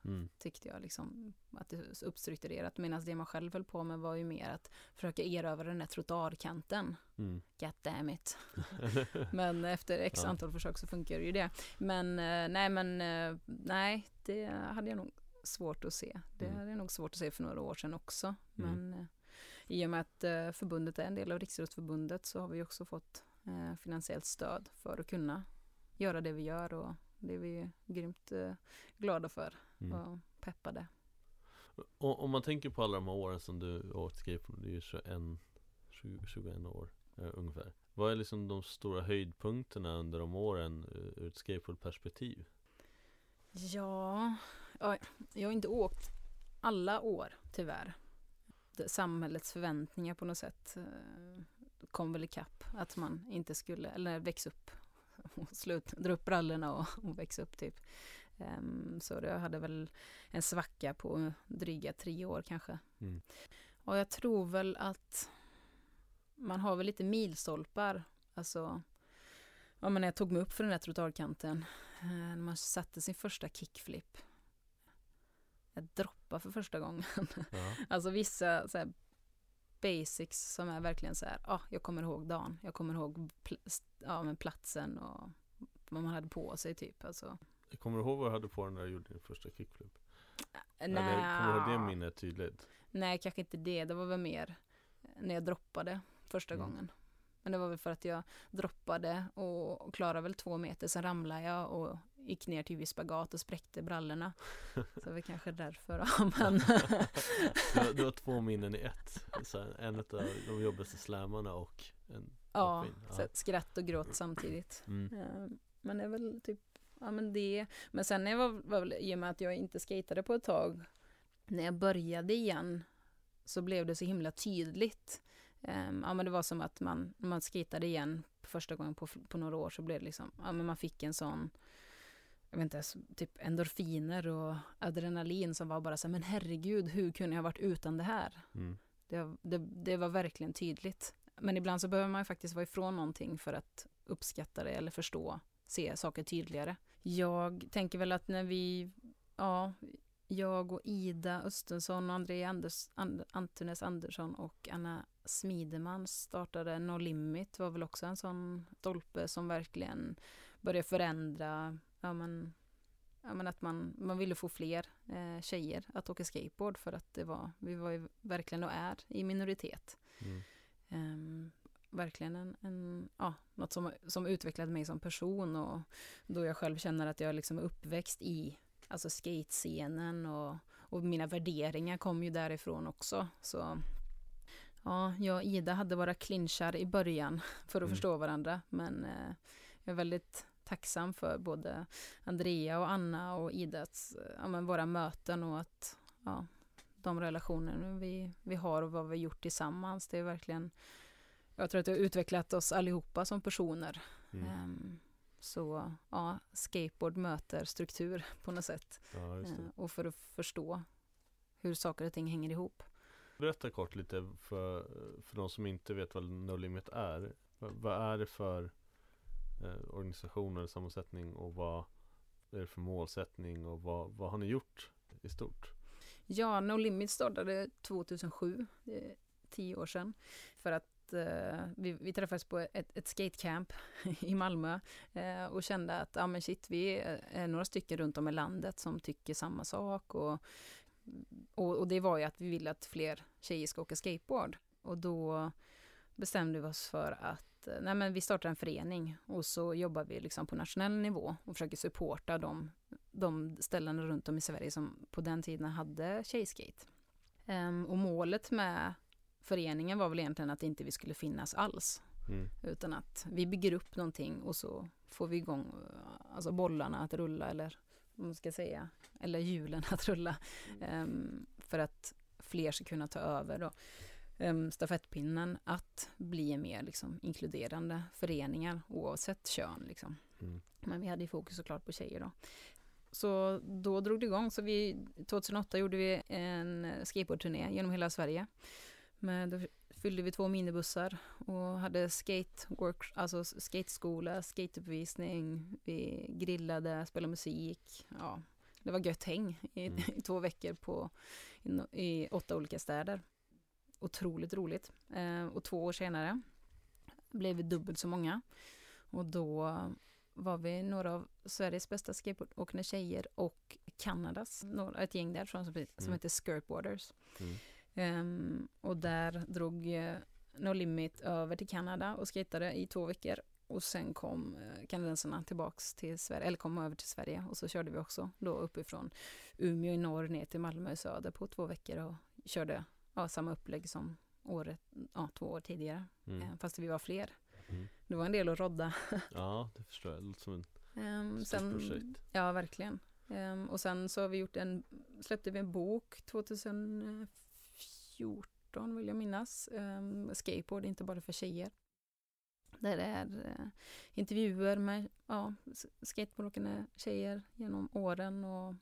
Mm. tyckte jag liksom att det är så uppstrukturerat medan det man själv höll på med var ju mer att försöka erövra den där trottoarkanten. Mm. God damn it. men efter x Ja. antal försök så funkar ju det. Men eh, nej men eh, nej det hade jag nog svårt att se. Det Mm. hade jag nog svårt att se för några år sedan också. Mm. Men eh, i och med att förbundet är en del av Riksidrottsförbundet så har vi också fått finansiellt stöd för att kunna göra det vi gör och det är vi grymt glada för Mm. och peppade. Och om man tänker på alla de här åren som du åkt skateboard, det är ju 21, 20, 21 år eh, ungefär. Vad är liksom de stora höjdpunkterna under de åren eh, ur ett skateboardperspektiv? Ja, ja, jag har inte åkt alla år tyvärr. Samhällets förväntningar på något sätt eh, kom väl ikapp. Att man inte skulle, eller växa upp och slut, dra upp brallorna och, och växa upp typ. Ehm, så det hade väl en svacka på dryga tre år kanske. Mm. Och jag tror väl att man har väl lite milstolpar. Alltså, ja men när jag tog mig upp för den där trottoarkanten. eh, När man satte sin första kickflip. Jag droppade för första gången. Ja. Alltså vissa så här, basics som är verkligen så här, ja, jag kommer ihåg dagen, jag kommer ihåg pl- ja, men platsen och vad man hade på sig typ. Alltså, Jag kommer du ihåg vad du hade på den när du gjorde din första kickflip? nej, Eller kommer du ihåg det minnet tydligt? nej, kanske inte det. Det var väl mer när jag droppade första Mm. gången. Men det var väl för att jag droppade och, klarade väl två meter, sen ramlade jag och gick ner till spagat och spräckte brallorna. Så det var kanske därför. Ja, men Du har, du har två minnen i ett. Så en av de jobbigaste slammarna och en ja, så skratt och gråt samtidigt. Mm. Men det är väl typ ja men det. Men sen när jag var, var i och med att jag inte skatade på ett tag, när jag började igen så blev det så himla tydligt. Um, ja men det var som att man, när man skejtade igen första gången på, på några år så blev det liksom, ja men man fick en sån jag vet inte, typ endorfiner och adrenalin som var bara så men herregud, hur kunde jag varit utan det här? Mm. Det, det, det, var verkligen tydligt. Men ibland så behöver man faktiskt vara ifrån någonting för att uppskatta det eller förstå, se saker tydligare. Jag tänker väl att när vi, ja, jag och Ida Östensson och André Anders, And, Antunes Andersson och Anna Smideman startade No Limit var väl också en sån stolpe som verkligen började förändra, ja men, ja men att man, man ville få fler eh, tjejer att åka skateboard för att det var, vi var ju verkligen och är i minoritet. Mm. Um, verkligen en, en, ja, något som, som utvecklade mig som person och då jag själv känner att jag liksom är uppväxt i alltså skatescenen och, och mina värderingar kom ju därifrån också. Så ja, jag och Ida hade våra clinchar i början för att mm. förstå varandra men eh, jag är väldigt tacksam för både Andrea och Anna och Idas, ja, men våra möten och att ja, de relationer vi, vi har och vad vi gjort tillsammans. Det är verkligen, jag tror att det har utvecklat oss allihopa som personer. Mm. Um, så ja, skateboard möter struktur på något sätt. Ja, uh, och för att förstå hur saker och ting hänger ihop. Berätta kort lite för, för de som inte vet vad No Limit är. Vad är det för eh, organisation eller sammansättning och vad är det för målsättning och vad, vad har ni gjort i stort? Ja, No Limit startade 2007, tio år sedan, för att eh, vi, vi, träffades på ett, ett skatecamp i Malmö eh, och kände att, ja men shit, vi är några stycken runt om i landet som tycker samma sak och, och, och det var ju att vi ville att fler tjejer ska åka skateboard. Och då bestämde vi oss för att eh, nej men vi startar en förening och så jobbar vi liksom på nationell nivå och försöker supporta de, de ställena runt om i Sverige som på den tiden hade tjejskate. Um, och målet med föreningen var väl egentligen att inte vi skulle finnas alls. Mm. Utan att vi bygger upp någonting och så får vi igång eh, alltså bollarna att rulla eller vad man ska säga, eller hjulen att rulla. Um, för att fler ska kunna ta över då um, stafettpinnen att bli mer liksom, inkluderande föreningar oavsett kön. Liksom. Mm. Men vi hade ju fokus såklart på tjejer då. Så då drog det igång. Så vi, 2008 gjorde vi en skateboardturné genom hela Sverige. Men då fyllde vi två minibussar och hade skate work, alltså skateskola, skateuppvisning, vi grillade, spelade musik. Ja, det var gött häng i, mm. i två veckor på, i, i åtta olika städer otroligt roligt. Eh, och två år senare blev vi dubbelt så många. Och då var vi några av Sveriges bästa skateboardåkande tjejer och Kanadas, några, ett gäng därifrån som, som mm. heter Skirtboarders. Mm. Um, och där drog uh, No Limit över till Kanada och skejtade i två veckor. Och sen kom uh, kanadensarna tillbaks till Sverige, eller kom över till Sverige och så körde vi också då uppifrån Umeå i norr ner till Malmö i söder på två veckor och körde ja, samma upplägg som året, ja, två år tidigare. Mm. Eh, fast vi var fler. Mm. Det var en del att rodda. ja, det förstår jag. Det låter som en um, sen, projekt. Ja, verkligen. Um, och sen så har vi gjort en, släppte vi en bok 2014 vill jag minnas. Um, skateboard, inte bara för tjejer. Där det är uh, intervjuer med ja, skateboardåkande tjejer genom åren och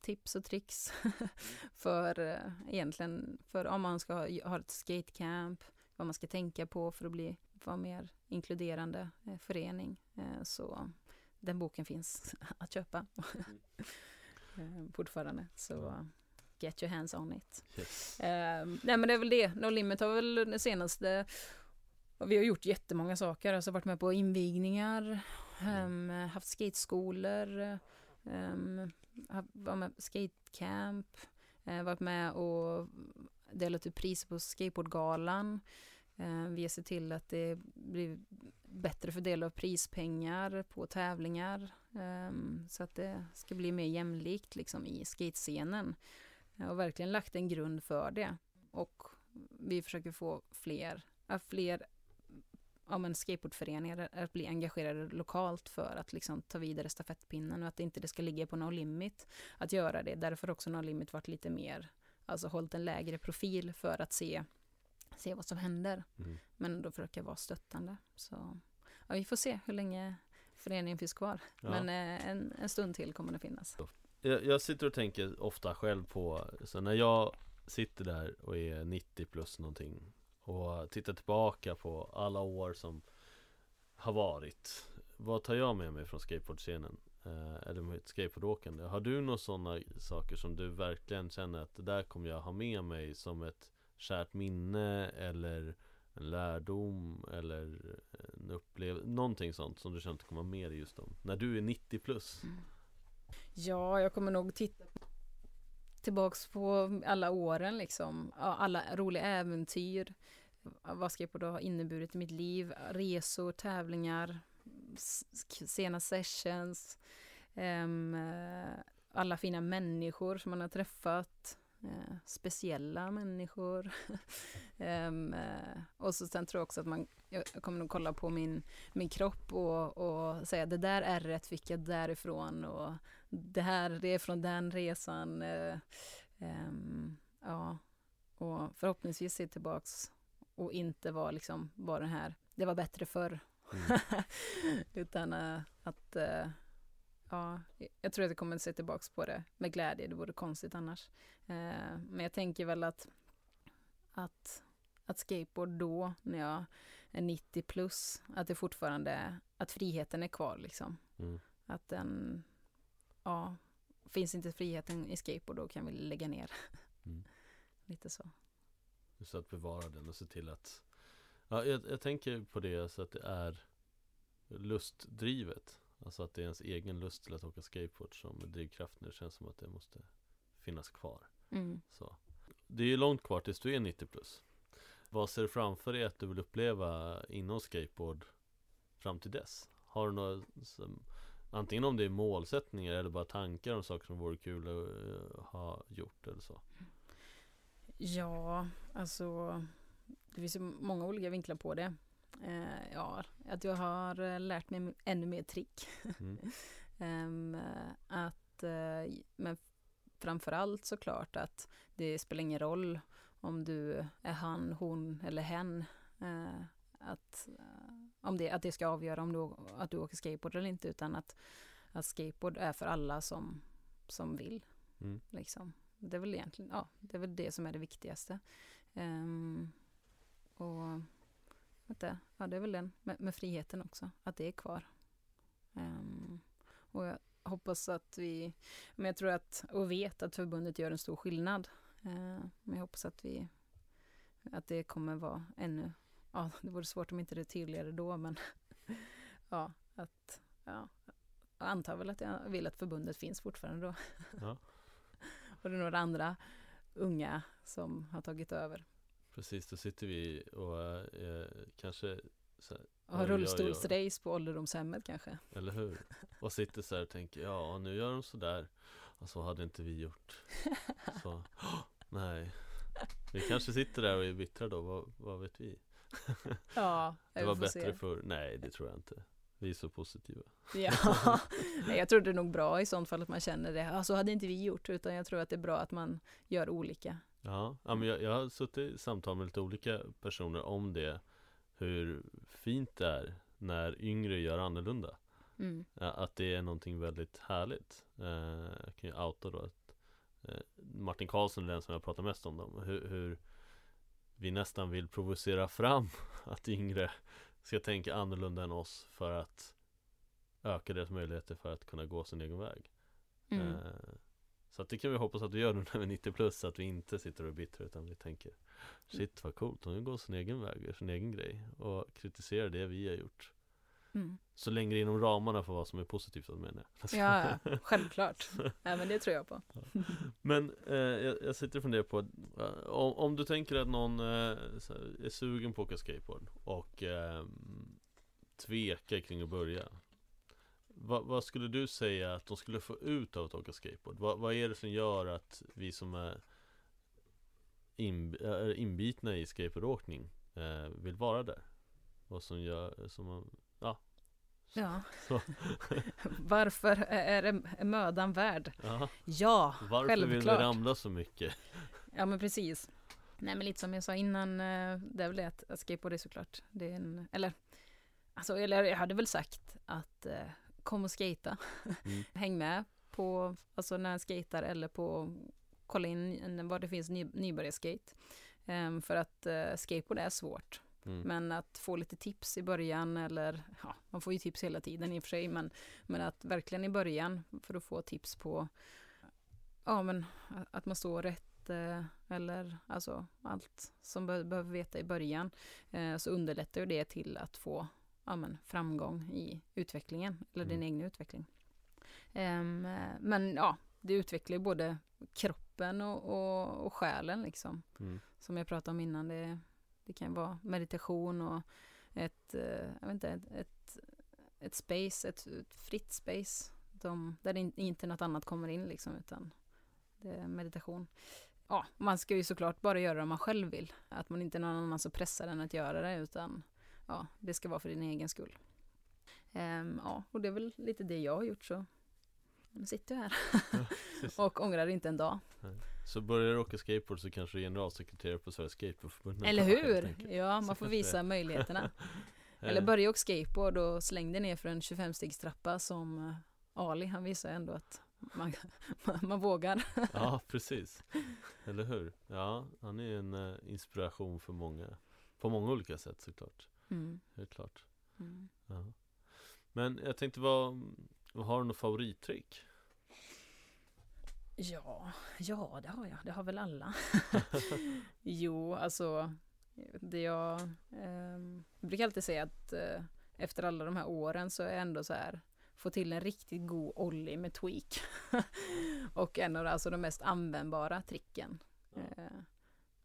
tips och tricks för eh, egentligen för om man ska ha ett skatecamp, vad man ska tänka på för att bli vara mer inkluderande eh, förening. Eh, så den boken finns att köpa fortfarande. Så get your hands on it. Yes. nej men det är väl det. No Limit har väl det senaste vi har gjort jättemånga saker, alltså varit med på invigningar, um, haft skateskolor, um, var med på skatecamp, eh, varit med och delat ut priser på skateboardgalan. Vi har sett till att det blir bättre fördelning av prispengar på tävlingar. Så att det ska bli mer jämlikt liksom i skatescenen. Och verkligen lagt en grund för det. Och vi försöker få fler, fler ja, men skateboardföreningar att bli engagerade lokalt för att liksom ta vidare stafettpinnen och att inte det ska ligga på No Limit att göra det. Därför också No Limit varit lite mer, alltså hållit en lägre profil för att se, se vad som händer. Mm. Men ändå försöka vara stöttande. Så ja, vi får se hur länge föreningen finns kvar. Ja. Men eh, en, en stund till kommer det finnas. Jag, jag sitter och tänker ofta själv på, så när jag sitter där och är 90 plus någonting och tittar tillbaka på alla år som har varit Vad tar jag med mig från skateboardscenen? Eh, eller mitt skateboardåkande? Har du några sådana saker som du verkligen känner att det där kommer jag ha med mig som ett kärt minne eller en lärdom eller en upplevelse, någonting sånt som du känner att du kommer ha med dig just om När du är 90 plus mm. Ja, jag kommer nog titta tillbaks på alla åren liksom. Alla roliga äventyr. Vad skateboard har inneburit i mitt liv. Resor, tävlingar, sena sessions. Eh, alla fina människor som man har träffat. Eh, speciella människor. Eh, och så sen tror jag också att man, jag jag kommer nog kolla på min, min kropp och, och säga det där ärret fick jag därifrån och det här, det är från den resan. Eh, ehm, ja, och förhoppningsvis se tillbaks och inte vara liksom bara den här, det var bättre förr. Mm. Utan eh, att, eh, ja, jag tror att jag kommer se tillbaks på det med glädje, det vore konstigt annars. Eh, men jag tänker väl att, att, att skateboard då, när jag är 90 plus, att det fortfarande, att friheten är kvar liksom. Mm. Att den, ja, finns inte friheten i skateboard då kan vi lägga ner. Mm. Lite så. Just att bevara den och se till att ja, jag, jag tänker på det så att det är lustdrivet Alltså att det är ens egen lust till att åka skateboard som är drivkraften Det känns som att det måste finnas kvar Mm. så. Det är ju långt kvar tills du är 90 plus Vad ser du framför dig att du vill uppleva inom skateboard fram till dess? Har du några som, Antingen om det är målsättningar eller bara tankar om saker som vore kul att eh, ha gjort eller så Ja, alltså det finns ju många olika vinklar på det. Eh, ja, att jag har eh, lärt mig ännu mer trick. mm. Ehm, eh, att, men framförallt såklart att det spelar ingen roll om du är han, hon eller hen. Eh, att, eh, om det, att det ska avgöra om du, att du åker skateboard eller inte utan att, att skateboard är för alla som, som vill. Mm. Liksom. Det är väl egentligen, ja, det är väl det som är det viktigaste. Ehm, och vänta, ja, det är väl den med, med friheten också, att det är kvar. Ehm, och jag hoppas att vi, men jag tror att, och vet att förbundet gör en stor skillnad. Ehm, men jag hoppas att vi, att det kommer vara ännu, ja, det vore svårt om inte det är tydligare då, men ja, att, ja, jag antar väl att jag vill att förbundet finns fortfarande då. Ja. Och det är några andra unga som har tagit över. Precis, då sitter vi och eh, kanske så här, Och har rullstolsrace på ålderdomshemmet kanske. Eller hur? Och sitter så här och tänker Ja, nu gör de sådär Och så hade inte vi gjort Så, nej Vi kanske sitter där och är bittra då, vad, vad vet vi? Ja, Det var bättre se. förr Nej, det tror jag inte Vi är så positiva Ja, Nej, jag tror det är nog bra i sånt fall att man känner det. Ja, så hade inte vi gjort, utan jag tror att det är bra att man gör olika. Ja, ja men jag, jag har suttit i samtal med lite olika personer om det Hur fint det är när yngre gör annorlunda Mm. Att det är någonting väldigt härligt eh, Jag kan ju outa då att Martin Karlsson är den som jag pratar mest om dem hur, hur vi nästan vill provocera fram att yngre ska tänka annorlunda än oss för att öka deras möjligheter för att kunna gå sin egen väg. Mm. eh, Så att det kan vi hoppas att vi gör nu när vi är 90 plus att vi inte sitter och är bittra utan vi tänker Shit vad coolt, hon går sin egen väg, gör sin egen grej och kritiserar det vi har gjort Mm. så länge det är inom ramarna för vad som är positivt menar jag Ja, ja, självklart. Ja, men det tror jag på. Men eh, jag, jag sitter och funderar på eh, om, om du tänker att någon eh, är sugen på att åka skateboard och eh, tvekar kring att börja Va, Vad skulle du säga att de skulle få ut av att åka skateboard? Va, vad är det som gör att vi som är in, är inbitna i skateboardåkning eh, vill vara där? Vad som gör, som man, ja. Varför är, det, mödan värd? ja. Ja, Varför vill vi självklart. ramla så mycket? Ja men precis. Nej men lite som jag sa innan, eh, det är väl det att, att skateboard är såklart, det är en, eller, alltså, eller jag hade väl sagt att eh, kom och skata. Mm. Häng med på, alltså när en skater eller på, kolla in var det finns ny, nybörjarskate. Ehm, för att eh, skateboard är svårt. Mm. Men att få lite tips i början eller, ja, man får ju tips hela tiden i och för sig, men, men att verkligen i början för att få tips på, ja men att man står rätt eh, eller alltså allt som be behöver veta i början eh, så underlättar ju det till att få ja, men, framgång i utvecklingen eller din Mm. egen utveckling. Eh, men ja, det utvecklar ju både kroppen och, och, och själen liksom Mm. som jag pratade om innan. Det, det kan vara meditation och ett, eh, jag vet inte, ett, ett, ett space, ett, ett fritt space. De, där in- inte något annat kommer in liksom, utan det är meditation. Ja, man ska ju såklart bara göra det om man själv vill. Att man inte är någon annan som pressar en att göra det, utan ja, det ska vara för din egen skull. Ehm, ja, och det är väl lite det jag har gjort så. Nu sitter jag här och ångrar inte en dag. Så börjar du åka skateboard så kanske du är generalsekreterare på Sveriges Skateboardförbund Eller hur? Ja, man får visa möjligheterna. Eller Eh, börja åka skateboard och släng dig ner för en 25-stegstrappa som eh, Ali, han visar ändå att man, man vågar. Ja, precis. Eller hur? Ja, han är en eh, inspiration för många. På många olika sätt såklart. Mm. Helt klart. Mm. Ja. Men jag tänkte, vad har du något favorittrick? Ja, ja, det har jag. Det har väl alla. jo, alltså det jag ehm, jag brukar alltid säga att eh, efter alla de här åren så är jag ändå så här få till en riktigt god ollie med tweak. och en av de- alltså, de mest användbara tricken. Eh,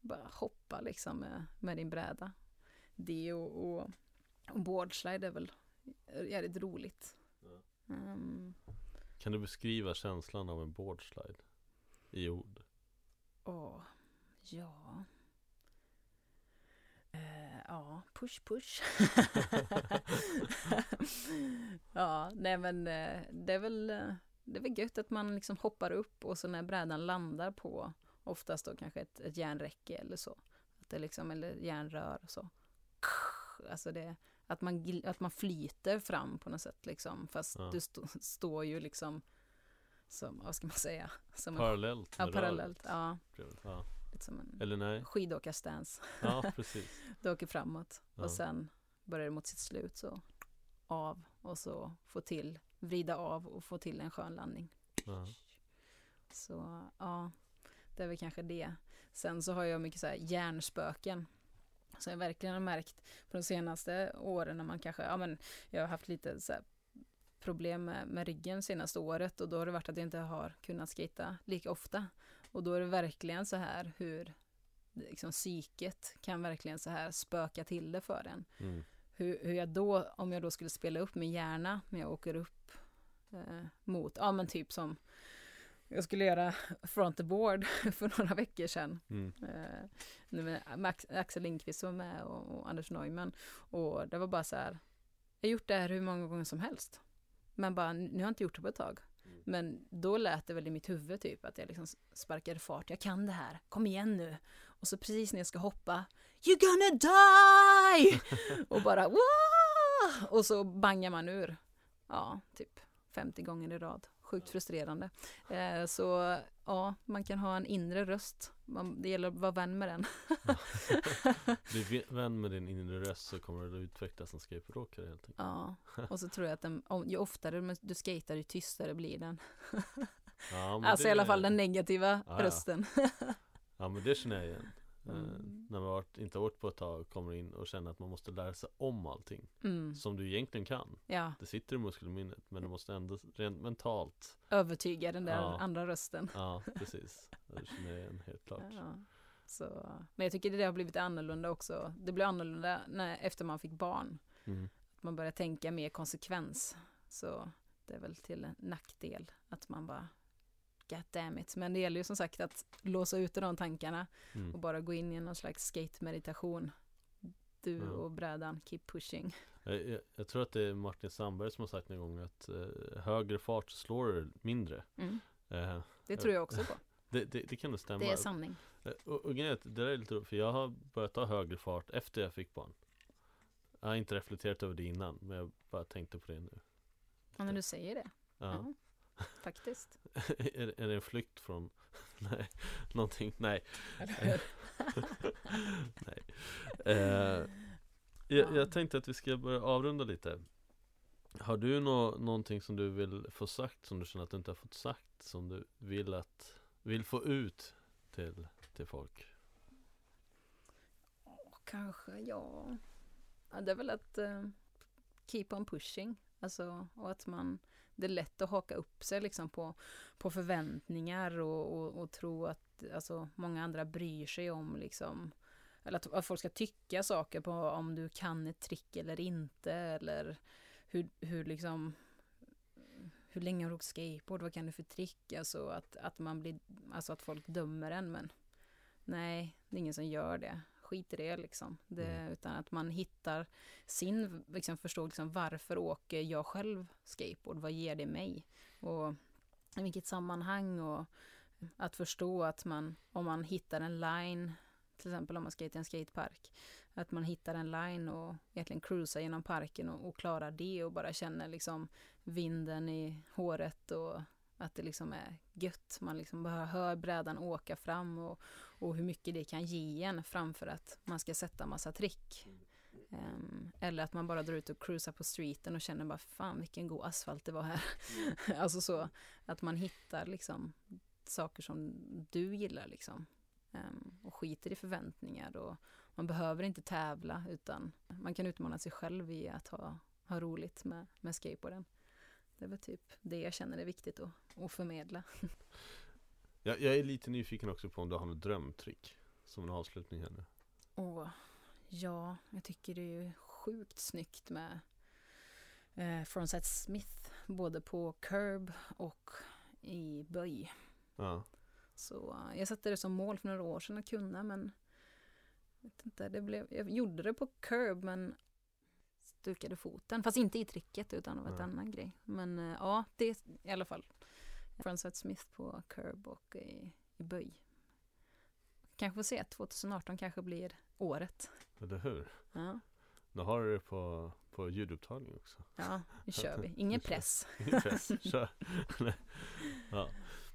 bara hoppa liksom med, med din bräda. Det och, och, och boardslide är väl jävligt roligt. Ehm, kan du beskriva känslan av en boardslide? I ord? Åh, ja. Eh, ja, push push. ja, nej men eh, det är väl eh, det är väl gött att man liksom hoppar upp och så när brädan landar på oftast då kanske ett, ett järnräcke eller så. Att det liksom, eller järnrör och så. Alltså det, att man, att man flyter fram på något sätt liksom. Fast Ja. du st- står ju liksom som, vad ska man säga? Som en Parallellt Ja, med parallellt. Ja, Ja. lite som en Eller nej? skidåkarstance. Ja, precis. Du åker framåt Ja. och sen börjar det mot sitt slut så av och så få till, vrida av och få till en skön landning. Ja. Så ja, det är väl kanske det. Sen så har jag mycket så här hjärnspöken. Så jag verkligen har märkt på de senaste åren när man kanske, ja men jag har haft lite så problem med, med ryggen senaste året och då har det varit att jag inte har kunnat skata lika ofta. Och då är det verkligen så här hur liksom psyket kan verkligen så här spöka till det för en. Mm. Hur, hur jag då, om jag då skulle spela upp min hjärna när jag åker upp eh, mot, ja men typ som jag skulle göra front the board för några veckor sedan. Mm. Eh, Max, Axel Lindqvist var med och, och Anders Neumann. Och det var bara så här, jag har gjort det här hur många gånger som helst. Men bara, nu har jag inte gjort det på ett tag. Mm. Men då lät det väl i mitt huvud typ att jag liksom sparkade fart. Jag kan det här, kom igen nu. Och så precis när jag ska hoppa, You're gonna die! och bara Wah! Och så bangar man ur. Ja, typ 50 gånger i rad. Sjukt frustrerande. Eh, så ja, man kan ha en inre röst. Man, det gäller att vara vän med den. Bli vän med din inre röst så kommer du att utvecklas som skateboardåkare helt enkelt. Ja, och så tror jag att den, om, ju oftare du skater ju tystare blir den. Ja, Alltså det, i alla fall den negativa Ja, ja. rösten. Ja men det känner jag igen. Eh, Mm. när man varit, inte har varit på ett tag kommer in och känner att man måste lära sig om allting. Mm. Som du egentligen kan. Ja, Det sitter i muskelminnet men du måste ändå rent mentalt. övertyga den där Ja. andra rösten. Ja precis. Det känner jag igen helt klart. Ja. Så, men jag tycker det har blivit annorlunda också. Det blev annorlunda när, efter man fick barn. Mm. Att man börjar tänka mer konsekvens. Så det är väl till nackdel att man bara God damn it. Men det gäller ju som sagt att låsa ut de tankarna Mm. och bara gå in i någon slags skate-meditation. Du Ja. och brädan, keep pushing. Jag, jag, jag tror att det är Martin Sandberg som har sagt en gång att eh, högre fart slår mindre. Mm. Eh, Det tror jag också på. det, det, det kan nog stämma. Det är sanning. Eh, Och, och grejen det där är lite roligt, för jag har börjat ta högre fart efter jag fick barn. Jag har inte reflekterat över det innan, men jag bara tänkte på det nu. Och när du säger det. Ja. Faktiskt. är, är det en flykt från, nej, någonting, nej. Nej. Eh, jag, jag tänkte att vi ska börja avrunda lite. Har du nå, någonting som du vill få sagt som du känner att du inte har fått sagt? Som du vill att, vill få ut till, till folk? Kanske, ja. ja. Det är väl att eh, keep on pushing. Alltså, och att man, det är lätt att haka upp sig liksom på, på förväntningar och, och, och tro att alltså, många andra bryr sig om liksom, eller att, att folk ska tycka saker på om du kan ett trick eller inte, eller hur, hur liksom hur länge har du åkt skateboard, vad kan du för trick? Alltså att, att man blir, alltså att folk dömer en, men nej, det är ingen som gör det. Skit i det liksom. Det, Mm. Utan att man hittar sin, liksom förstår liksom varför åker jag själv skateboard? Vad ger det mig? Och i vilket sammanhang? Och att förstå att man, om man hittar en line, till exempel om man skater i en skatepark, att man hittar en line och egentligen cruisar genom parken och, och klarar det och bara känner liksom vinden i håret och att det liksom är gött. Man liksom bara hör brädan åka fram och, och hur mycket det kan ge en framför att man ska sätta massa trick. Um, eller att man bara drar ut och cruisar på streeten och känner bara fan vilken god asfalt det var här. alltså så att man hittar liksom saker som du gillar liksom. Um, och skiter i förväntningar och man behöver inte tävla utan man kan utmana sig själv i att ha, ha roligt med, med skateboarden. Det är väl typ det jag känner är viktigt att, att förmedla. Jag, jag är lite nyfiken också på om du har något drömtrick Som en avslutning här nu Och ja, jag tycker det är ju sjukt snyggt med eh, Frontside Smith, både på curb och i böj. Ja, Så eh, jag satte det som mål för några år sedan att kunna, men jag, vet inte, det blev, jag gjorde det på curb, men stukade foten. Fast inte i tricket, utan var ett Nej. annan grej. Men eh, ja, det är i alla fall Frontside Smith på curb och i, i böj. Kanske får se, 2018 kanske blir året. eller hur? Ja. Nu har du det på, på ljudupptagning också Ja, nu kör vi. Ingen press. Ingen press, kör ja.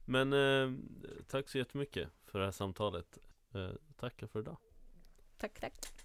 Men eh, tack så jättemycket för det här samtalet eh, Tackar för idag Tack, tack.